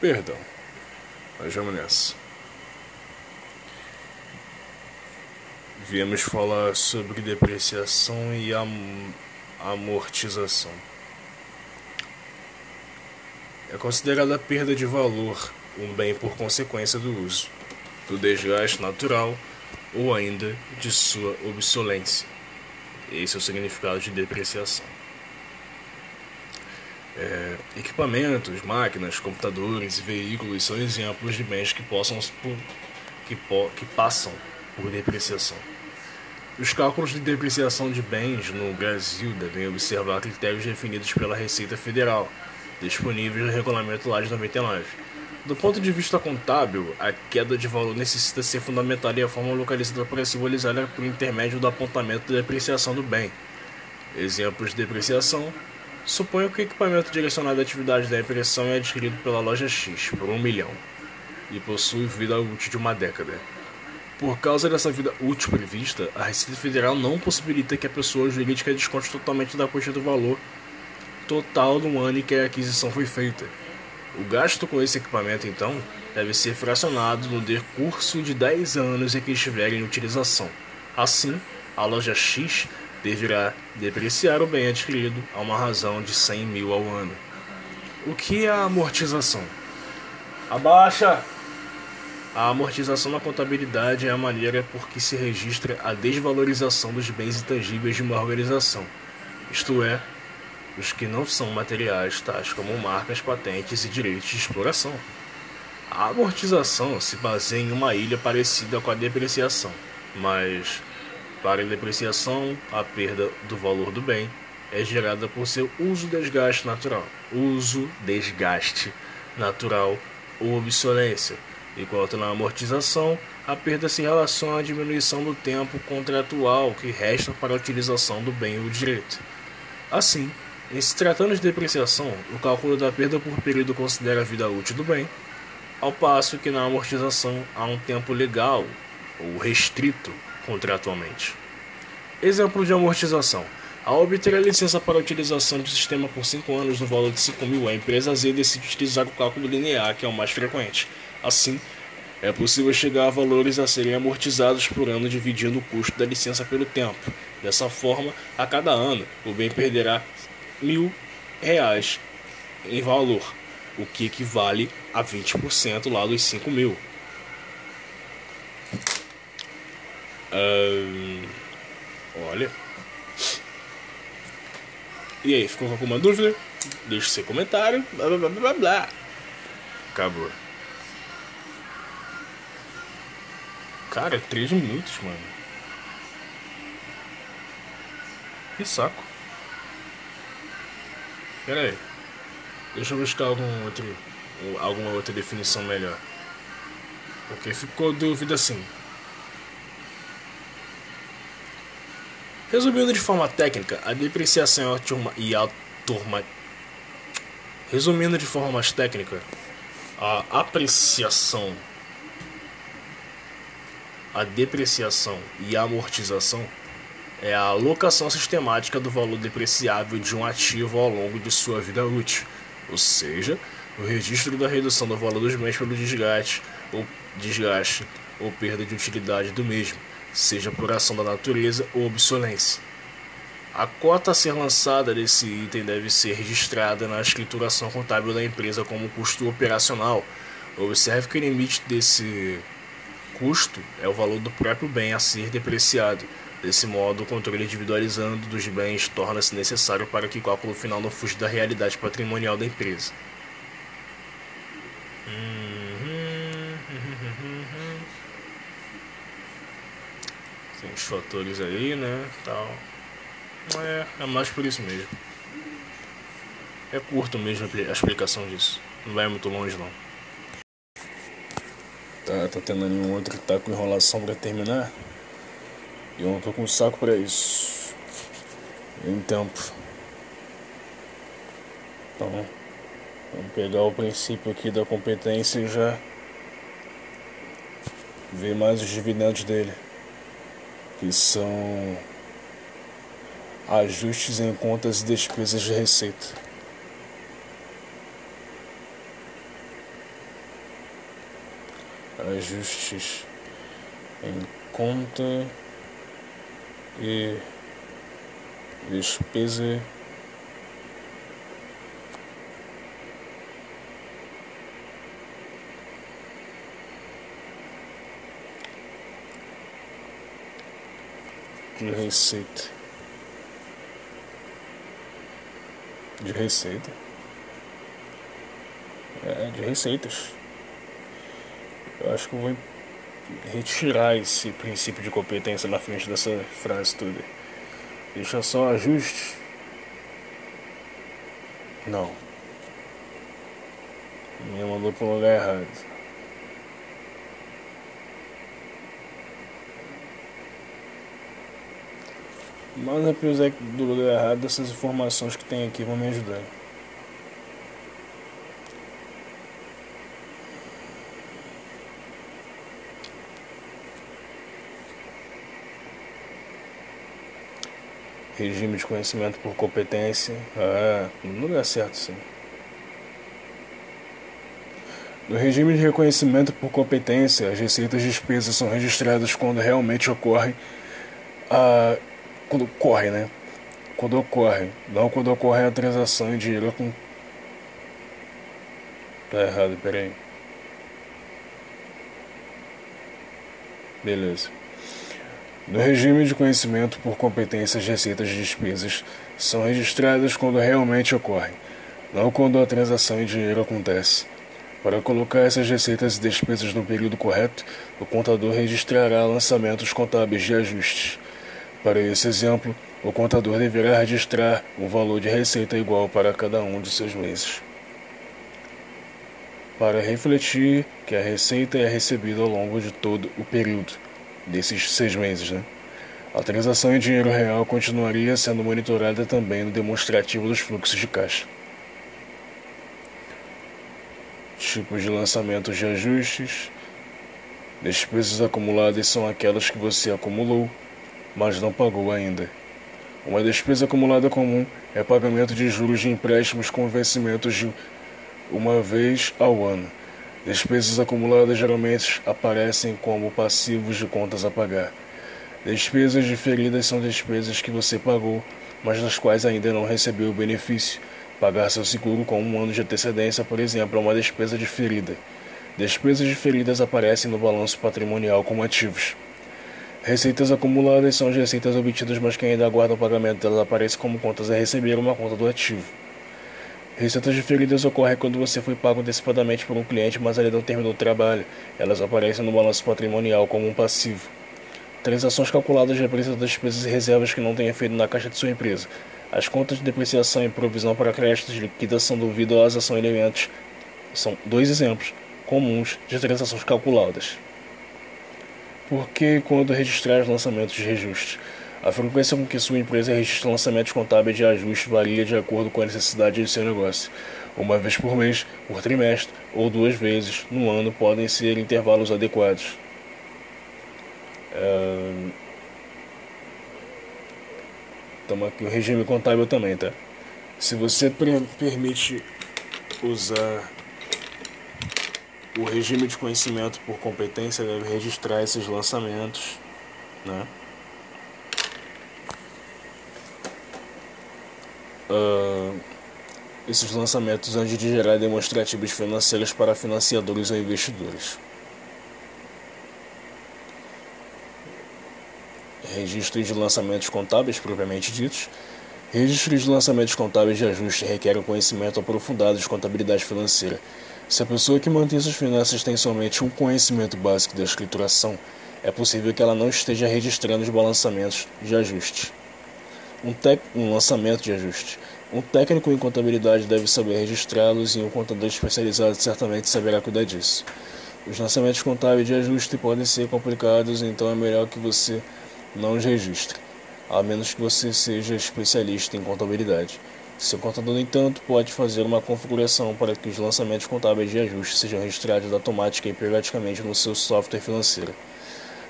Perdão. Mas vamos nessa. Viemos falar sobre depreciação e am amortização. É considerada a perda de valor um bem por consequência do uso, do desgaste natural ou ainda de sua obsolência. Esse é o significado de depreciação. É, equipamentos, máquinas, computadores e veículos são exemplos de bens que, possam, que, po, que passam por depreciação. Os cálculos de depreciação de bens no Brasil devem observar critérios definidos pela Receita Federal, disponíveis no Regulamento de 99. Do ponto de vista contábil, a queda de valor necessita ser fundamentada e a forma localizada para simbolizar por intermédio do apontamento da depreciação do bem. Exemplos de depreciação Suponha que o equipamento direcionado à atividade da impressão é adquirido pela loja X por um milhão e possui vida útil de uma década. Por causa dessa vida útil prevista, a Receita Federal não possibilita que a pessoa jurídica desconte totalmente da quantia do valor total do ano em que a aquisição foi feita. O gasto com esse equipamento, então, deve ser fracionado no decurso de 10 anos em que estiver em utilização. Assim, a loja X deverá depreciar o bem adquirido a uma razão de 100 mil ao ano. O que é a amortização? Abaixa! A amortização na contabilidade é a maneira por que se registra a desvalorização dos bens intangíveis de uma organização, isto é, os que não são materiais, tais como marcas, patentes e direitos de exploração. A amortização se baseia em uma ilha parecida com a depreciação, mas para a depreciação, a perda do valor do bem é gerada por seu uso-desgaste natural, uso-desgaste natural ou obsolência, enquanto na amortização, a perda se relaciona à diminuição do tempo contratual que resta para a utilização do bem ou direito. Assim, em se tratando de depreciação, o cálculo da perda por período considera a vida útil do bem, ao passo que na amortização há um tempo legal ou restrito contratualmente. Exemplo de amortização. Ao obter a licença para a utilização do sistema por 5 anos no valor de 5 mil, a empresa Z decide utilizar o cálculo linear, que é o mais frequente. Assim, é possível chegar a valores a serem amortizados por ano dividindo o custo da licença pelo tempo. Dessa forma, a cada ano, o bem perderá mil reais em valor, o que equivale a 20% lá dos 5 mil. Olha. E aí, ficou com alguma dúvida? Deixe seu comentário. Blá blá blá blá blá. Acabou. Cara, 3 minutos, mano. Que saco. Pera aí. Deixa eu buscar algum outro, alguma outra definição melhor. Porque ficou dúvida assim. Resumindo de forma técnica, a depreciação e a turma. Resumindo de forma mais técnica, a apreciação, a depreciação e a amortização é a alocação sistemática do valor depreciável de um ativo ao longo de sua vida útil, ou seja, o registro da redução do valor dos bens pelo desgaste ou desgaste ou perda de utilidade do mesmo seja por ação da natureza ou obsolência. A cota a ser lançada desse item deve ser registrada na escrituração contábil da empresa como custo operacional. Observe que o limite desse custo é o valor do próprio bem a ser depreciado. Desse modo, o controle individualizando dos bens torna-se necessário para que o cálculo final não fuja da realidade patrimonial da empresa. Os fatores aí, né? Tal. É, é mais por isso mesmo. É curto mesmo a explicação disso. Não vai muito longe não. Tá, tá tendo nenhum outro que tá com enrolação pra terminar? E eu não tô com saco pra isso. Em tempo. Então, vamos pegar o princípio aqui da competência e já ver mais os dividendos dele que são ajustes em contas e despesas de receita. Ajustes em conta e despesa de receita. De receita? É, de receitas. Eu acho que eu vou retirar esse princípio de competência na frente dessa frase toda. Deixa só ajuste. Não. Me mandou para o lugar errado Mas apesar do lugar errado, essas informações que tem aqui vão me ajudar. Regime de conhecimento por competência. Ah, no lugar certo, sim. No regime de reconhecimento por competência, as receitas de despesas são registradas quando realmente ocorre a quando ocorre, né? Quando ocorre, não quando ocorre a transação em dinheiro com. Tá errado, peraí. Beleza. No regime de conhecimento por competências, receitas de despesas são registradas quando realmente ocorrem, não quando a transação em dinheiro acontece. Para colocar essas receitas e despesas no período correto, o contador registrará lançamentos contábeis de ajustes para esse exemplo, o contador deverá registrar um valor de receita igual para cada um de seus meses. Para refletir que a receita é recebida ao longo de todo o período desses seis meses, né? A transação em dinheiro real continuaria sendo monitorada também no demonstrativo dos fluxos de caixa. Tipos de lançamentos de ajustes. Despesas acumuladas são aquelas que você acumulou mas não pagou ainda. Uma despesa acumulada comum é pagamento de juros de empréstimos com vencimentos de uma vez ao ano. Despesas acumuladas geralmente aparecem como passivos de contas a pagar. Despesas diferidas são despesas que você pagou, mas das quais ainda não recebeu o benefício. Pagar seu seguro com um ano de antecedência, por exemplo, é uma despesa diferida. Despesas diferidas aparecem no balanço patrimonial como ativos. Receitas acumuladas são as receitas obtidas, mas que ainda aguardam o pagamento delas aparecem como contas a receber uma conta do ativo. Receitas diferidas ocorrem quando você foi pago antecipadamente por um cliente, mas ainda não terminou o trabalho. Elas aparecem no balanço patrimonial como um passivo. Transações calculadas representam despesas e reservas que não têm efeito na caixa de sua empresa. As contas de depreciação e provisão para créditos de liquidação duvido às ações elementos são dois exemplos comuns de transações calculadas. Porque quando registrar os lançamentos de reajuste, a frequência com que sua empresa registra lançamentos contábeis de ajuste varia de acordo com a necessidade de seu negócio. Uma vez por mês, por trimestre ou duas vezes no ano podem ser intervalos adequados. Estamos aqui o regime contábil também, tá? Se você permite usar o regime de conhecimento por competência deve registrar esses lançamentos, né? Uh, esses lançamentos antes de gerar demonstrativos financeiros para financiadores ou investidores. Registro de lançamentos contábeis propriamente ditos. Registro de lançamentos contábeis de ajuste requer um conhecimento aprofundado de contabilidade financeira se a pessoa que mantém suas finanças tem somente um conhecimento básico da escrituração, é possível que ela não esteja registrando os balançamentos de ajuste. Um, um lançamento de ajuste. Um técnico em contabilidade deve saber registrá-los e um contador especializado certamente saberá cuidar disso. Os lançamentos contábeis de ajuste podem ser complicados, então é melhor que você não os registre, a menos que você seja especialista em contabilidade. Seu contador, no entanto, pode fazer uma configuração para que os lançamentos contábeis de ajuste sejam registrados automática e periodicamente no seu software financeiro.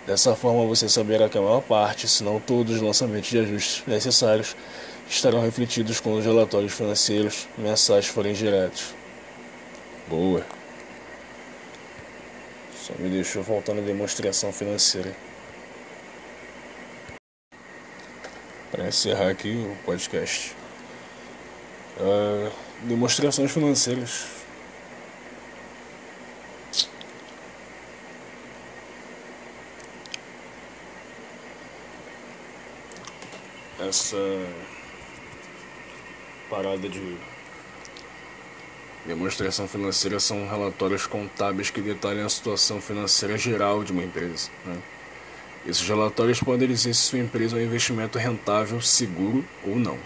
Dessa forma, você saberá que a maior parte, se não todos os lançamentos de ajustes necessários, estarão refletidos quando os relatórios financeiros mensais forem gerados. Boa! Só me deixou faltando demonstração financeira. Para encerrar aqui o podcast. Uh, demonstrações financeiras. Essa parada de demonstração financeira são relatórios contábeis que detalham a situação financeira geral de uma empresa. Né? Esses relatórios podem dizer se sua empresa é um investimento rentável, seguro ou não.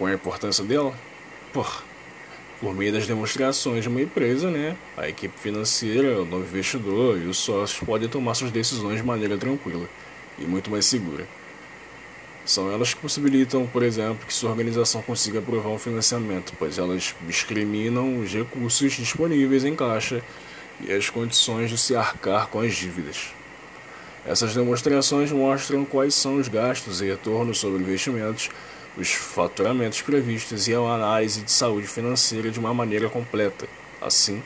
É a importância dela? Por, por meio das demonstrações de uma empresa, né? a equipe financeira, o novo investidor e os sócios podem tomar suas decisões de maneira tranquila e muito mais segura. São elas que possibilitam, por exemplo, que sua organização consiga aprovar um financiamento, pois elas discriminam os recursos disponíveis em caixa e as condições de se arcar com as dívidas. Essas demonstrações mostram quais são os gastos e retornos sobre investimentos, os faturamentos previstos e a análise de saúde financeira de uma maneira completa. Assim,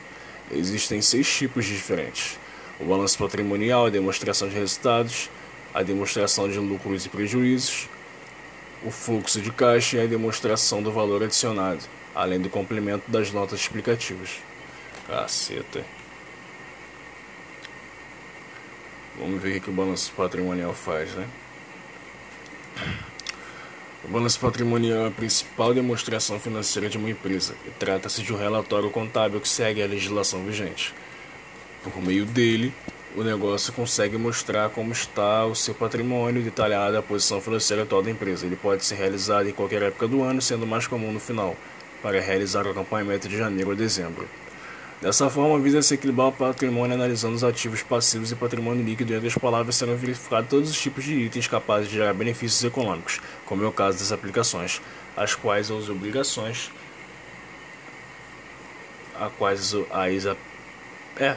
existem seis tipos diferentes: o balanço patrimonial, a demonstração de resultados, a demonstração de lucros e prejuízos, o fluxo de caixa e a demonstração do valor adicionado, além do complemento das notas explicativas. Caceta. Vamos ver o que o balanço patrimonial faz, né? O balanço patrimonial é a principal demonstração financeira de uma empresa e trata-se de um relatório contábil que segue a legislação vigente. Por meio dele, o negócio consegue mostrar como está o seu patrimônio detalhado a posição financeira atual da empresa. Ele pode ser realizado em qualquer época do ano, sendo mais comum no final, para realizar o acompanhamento de janeiro a dezembro. Dessa forma, visa-se equilibrar o patrimônio analisando os ativos passivos e patrimônio líquido, e entre as palavras serão verificados todos os tipos de itens capazes de gerar benefícios econômicos, como é o caso das aplicações, as quais as obrigações, a quais as é,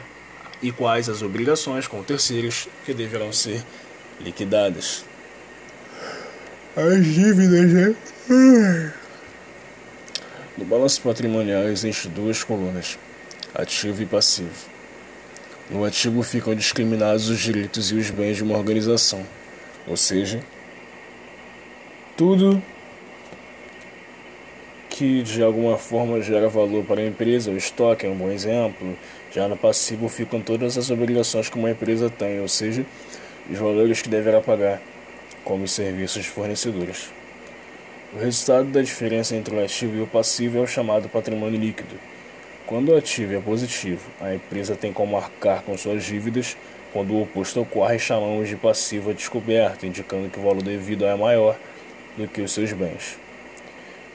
e quais as obrigações com terceiros que deverão ser liquidadas. As dívidas, né? No balanço patrimonial existem duas colunas, ativo e passivo. No ativo ficam discriminados os direitos e os bens de uma organização, ou seja, tudo que de alguma forma gera valor para a empresa, o estoque é um bom exemplo, já no passivo ficam todas as obrigações que uma empresa tem, ou seja, os valores que deverá pagar, como os serviços de fornecedores. O resultado da diferença entre o ativo e o passivo é o chamado patrimônio líquido. Quando o ativo é positivo, a empresa tem como arcar com suas dívidas, quando o oposto ocorre, chamamos de passivo a descoberto, indicando que o valor devido é maior do que os seus bens.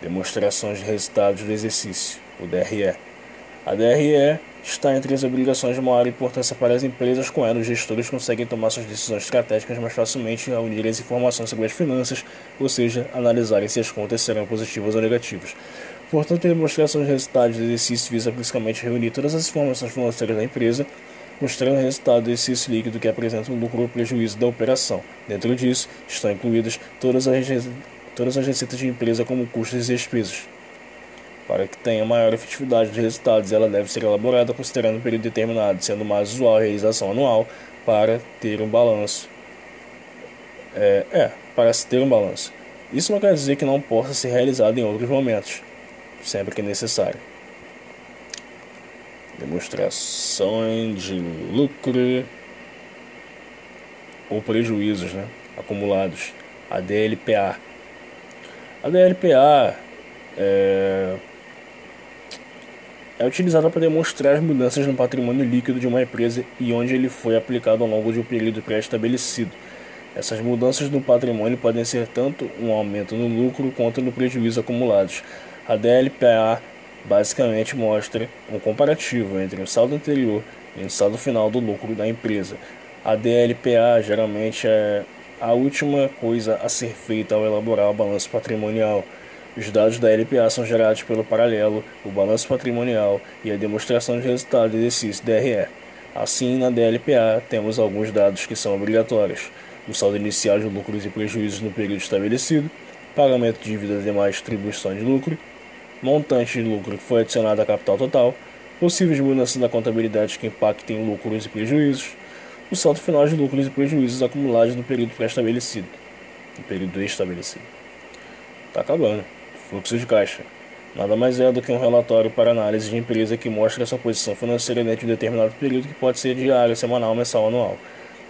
Demonstrações de resultados do exercício, o DRE. A DRE está entre as obrigações de maior importância para as empresas, com ela os gestores conseguem tomar suas decisões estratégicas mais facilmente ao unir as informações sobre as finanças, ou seja, analisarem se as contas serão positivas ou negativas. Portanto, a demonstração de resultados do exercício visa principalmente reunir todas as informações financeiras da empresa, mostrando o resultado do exercício líquido que apresenta o lucro ou prejuízo da operação. Dentro disso, estão incluídas todas as, todas as receitas de empresa como custos e despesas. Para que tenha maior efetividade de resultados, ela deve ser elaborada considerando um período determinado, sendo mais usual a realização anual para ter um balanço. É, é, para se ter um balanço. Isso não quer dizer que não possa ser realizado em outros momentos, sempre que necessário. Demonstrações de lucro ou prejuízos né, acumulados. A DLPA. A DLPA é, é utilizada para demonstrar as mudanças no patrimônio líquido de uma empresa e onde ele foi aplicado ao longo de um período pré-estabelecido. Essas mudanças no patrimônio podem ser tanto um aumento no lucro quanto no prejuízo acumulados. A DLPA basicamente mostra um comparativo entre o saldo anterior e o saldo final do lucro da empresa. A DLPA geralmente é a última coisa a ser feita ao elaborar o balanço patrimonial. Os dados da LPA são gerados pelo paralelo, o balanço patrimonial e a demonstração de resultado do exercício DRE. Assim, na DLPA, temos alguns dados que são obrigatórios: o saldo inicial de lucros e prejuízos no período estabelecido, pagamento de dívidas e demais distribuição de lucro, montante de lucro que foi adicionado à capital total, possíveis mudanças na contabilidade que impactem lucros e prejuízos, o saldo final de lucros e prejuízos acumulados no período pré-estabelecido, no período estabelecido. Está acabando. Fluxo de caixa. Nada mais é do que um relatório para análise de empresa que mostra sua posição financeira dentro de um determinado período que pode ser diário, semanal, mensal ou anual.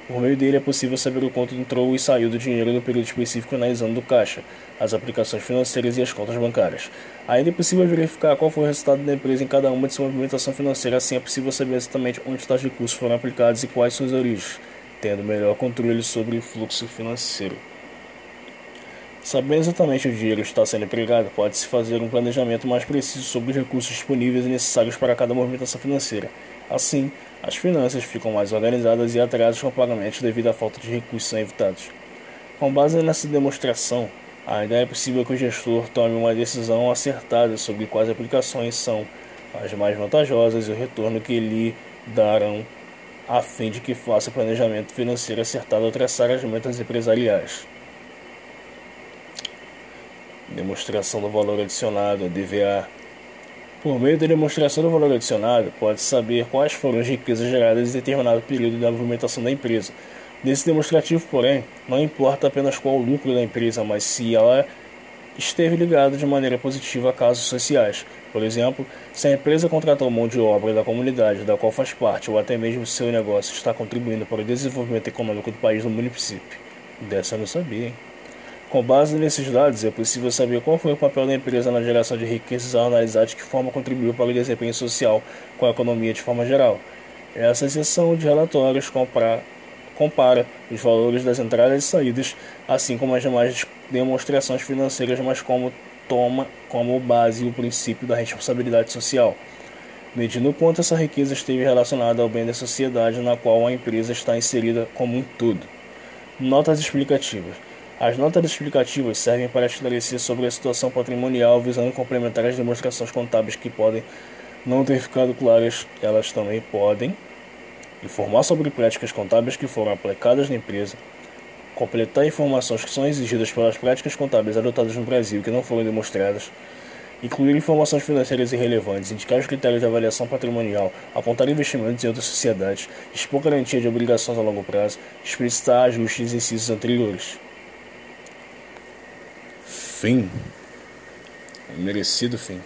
Por meio dele é possível saber o quanto entrou e saiu do dinheiro no período específico analisando do caixa, as aplicações financeiras e as contas bancárias. Ainda é possível verificar qual foi o resultado da empresa em cada uma de sua movimentação financeira, assim é possível saber exatamente onde tais recursos foram aplicados e quais suas origens, tendo melhor controle sobre o fluxo financeiro. Sabendo exatamente onde o dinheiro está sendo empregado, pode-se fazer um planejamento mais preciso sobre os recursos disponíveis e necessários para cada movimentação financeira. Assim, as finanças ficam mais organizadas e atrasadas com pagamentos devido à falta de recursos são evitados. Com base nessa demonstração, ainda é possível que o gestor tome uma decisão acertada sobre quais aplicações são as mais vantajosas e o retorno que lhe darão, a fim de que faça planejamento financeiro acertado ao traçar as metas empresariais. Demonstração do valor adicionado, DVA. Por meio da demonstração do valor adicionado, pode-se saber quais foram as riquezas geradas em determinado período da movimentação da empresa. Nesse demonstrativo, porém, não importa apenas qual o lucro da empresa, mas se ela esteve ligada de maneira positiva a casos sociais. Por exemplo, se a empresa contratou mão de obra da comunidade da qual faz parte ou até mesmo seu negócio está contribuindo para o desenvolvimento econômico do país ou município. Dessa eu não sabia, hein? Com base nesses dados, é possível saber qual foi o papel da empresa na geração de riquezas ao analisar de que forma contribuiu para o desempenho social com a economia de forma geral. Essa seção de relatórios compara, compara os valores das entradas e saídas, assim como as demais demonstrações financeiras, mas como toma como base o princípio da responsabilidade social, medindo o quanto essa riqueza esteve relacionada ao bem da sociedade na qual a empresa está inserida como um todo. Notas explicativas. As notas explicativas servem para esclarecer sobre a situação patrimonial, visando complementar as demonstrações contábeis que podem não ter ficado claras. Elas também podem informar sobre práticas contábeis que foram aplicadas na empresa, completar informações que são exigidas pelas práticas contábeis adotadas no Brasil que não foram demonstradas, incluir informações financeiras irrelevantes, indicar os critérios de avaliação patrimonial, apontar investimentos em outras sociedades, expor garantia de obrigações a longo prazo, explicitar ajustes em incisos anteriores. Fim. Merecido fim.